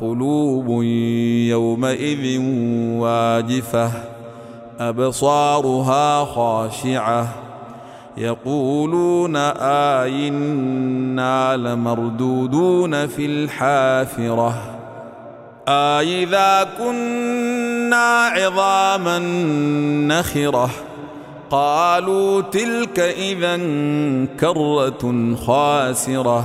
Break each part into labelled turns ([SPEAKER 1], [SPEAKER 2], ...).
[SPEAKER 1] قلوب يومئذ واجفة أبصارها خاشعة. يقولون آئنا لمردودون في الحافرة. آئذا كنا عظاما نخرة. قالوا تلك إذا كرة خاسرة.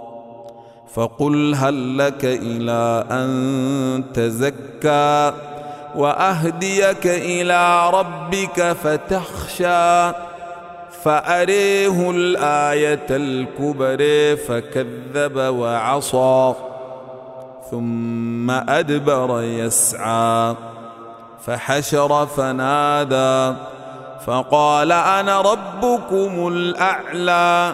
[SPEAKER 1] فقل هل لك إلى أن تزكى وأهديك إلى ربك فتخشى فأريه الآية الكبرى فكذب وعصى ثم أدبر يسعى فحشر فنادى فقال أنا ربكم الأعلى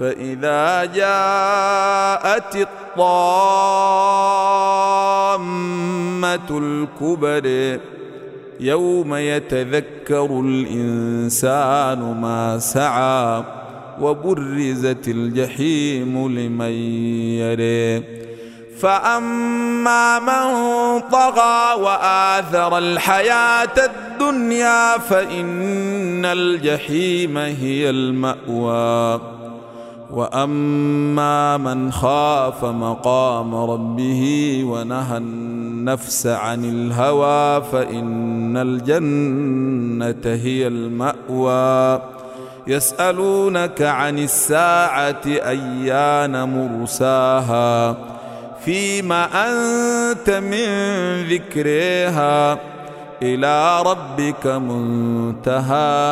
[SPEAKER 1] فإذا جاءت الطامة الكبر يوم يتذكر الإنسان ما سعى وبرزت الجحيم لمن يريه فأما من طغى وآثر الحياة الدنيا فإن الجحيم هي المأوى. وأما من خاف مقام ربه ونهى النفس عن الهوى فإن الجنة هي المأوى يسألونك عن الساعة أيان مرساها فيما أنت من ذكرها إلى ربك منتهاها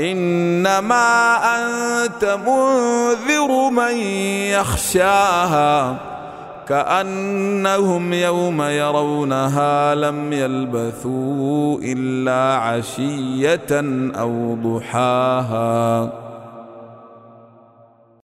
[SPEAKER 1] إنما أنت منذر من يخشاها كأنهم يوم يرونها لم يلبثوا إلا عشية أو ضحاها.